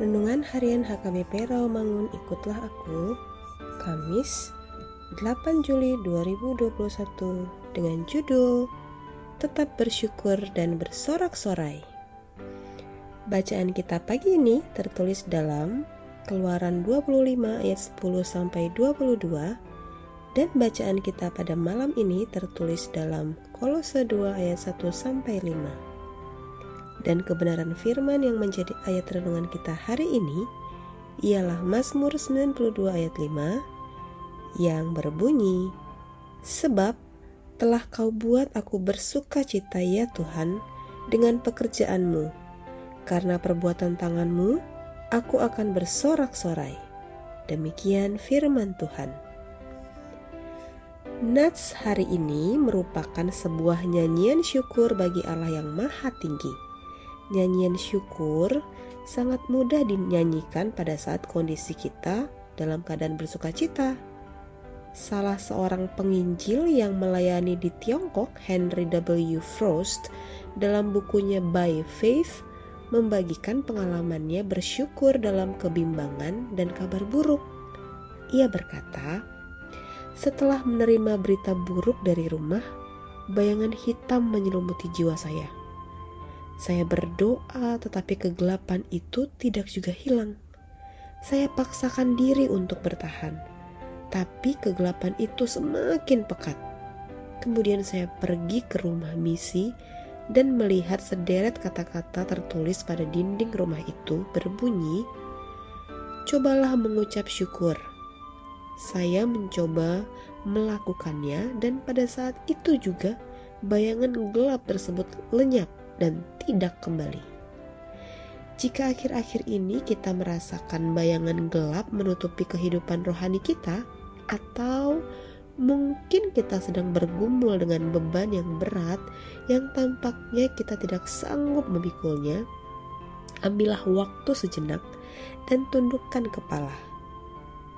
Harian HKBP Rawamangun Ikutlah Aku Kamis 8 Juli 2021 dengan judul Tetap Bersyukur dan Bersorak-sorai. Bacaan kita pagi ini tertulis dalam Keluaran 25 ayat 10 sampai 22 dan bacaan kita pada malam ini tertulis dalam Kolose 2 ayat 1 sampai 5 dan kebenaran firman yang menjadi ayat renungan kita hari ini ialah Mazmur 92 ayat 5 yang berbunyi Sebab telah kau buat aku bersuka cita ya Tuhan dengan pekerjaanmu. Karena perbuatan tanganmu aku akan bersorak-sorai. Demikian firman Tuhan. Nats hari ini merupakan sebuah nyanyian syukur bagi Allah yang maha tinggi nyanyian syukur sangat mudah dinyanyikan pada saat kondisi kita dalam keadaan bersuka cita. Salah seorang penginjil yang melayani di Tiongkok, Henry W. Frost, dalam bukunya By Faith, membagikan pengalamannya bersyukur dalam kebimbangan dan kabar buruk. Ia berkata, "Setelah menerima berita buruk dari rumah, bayangan hitam menyelimuti jiwa saya." Saya berdoa, tetapi kegelapan itu tidak juga hilang. Saya paksakan diri untuk bertahan, tapi kegelapan itu semakin pekat. Kemudian saya pergi ke rumah misi dan melihat sederet kata-kata tertulis pada dinding rumah itu berbunyi, "Cobalah mengucap syukur." Saya mencoba melakukannya, dan pada saat itu juga bayangan gelap tersebut lenyap dan tidak kembali. Jika akhir-akhir ini kita merasakan bayangan gelap menutupi kehidupan rohani kita, atau mungkin kita sedang bergumul dengan beban yang berat yang tampaknya kita tidak sanggup memikulnya, ambillah waktu sejenak dan tundukkan kepala.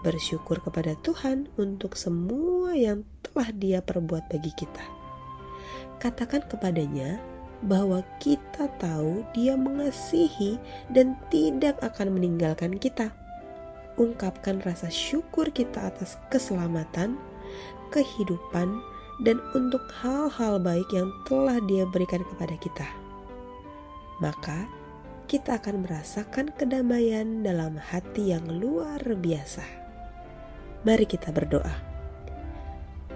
Bersyukur kepada Tuhan untuk semua yang telah Dia perbuat bagi kita. Katakan kepadanya, bahwa kita tahu Dia mengasihi dan tidak akan meninggalkan kita. Ungkapkan rasa syukur kita atas keselamatan, kehidupan, dan untuk hal-hal baik yang telah Dia berikan kepada kita. Maka, kita akan merasakan kedamaian dalam hati yang luar biasa. Mari kita berdoa.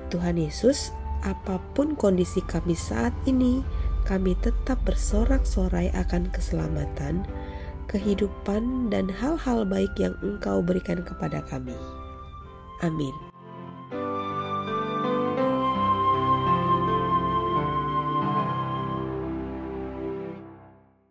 Tuhan Yesus, apa pun kondisi kami saat ini, kami tetap bersorak-sorai akan keselamatan, kehidupan, dan hal-hal baik yang Engkau berikan kepada kami. Amin.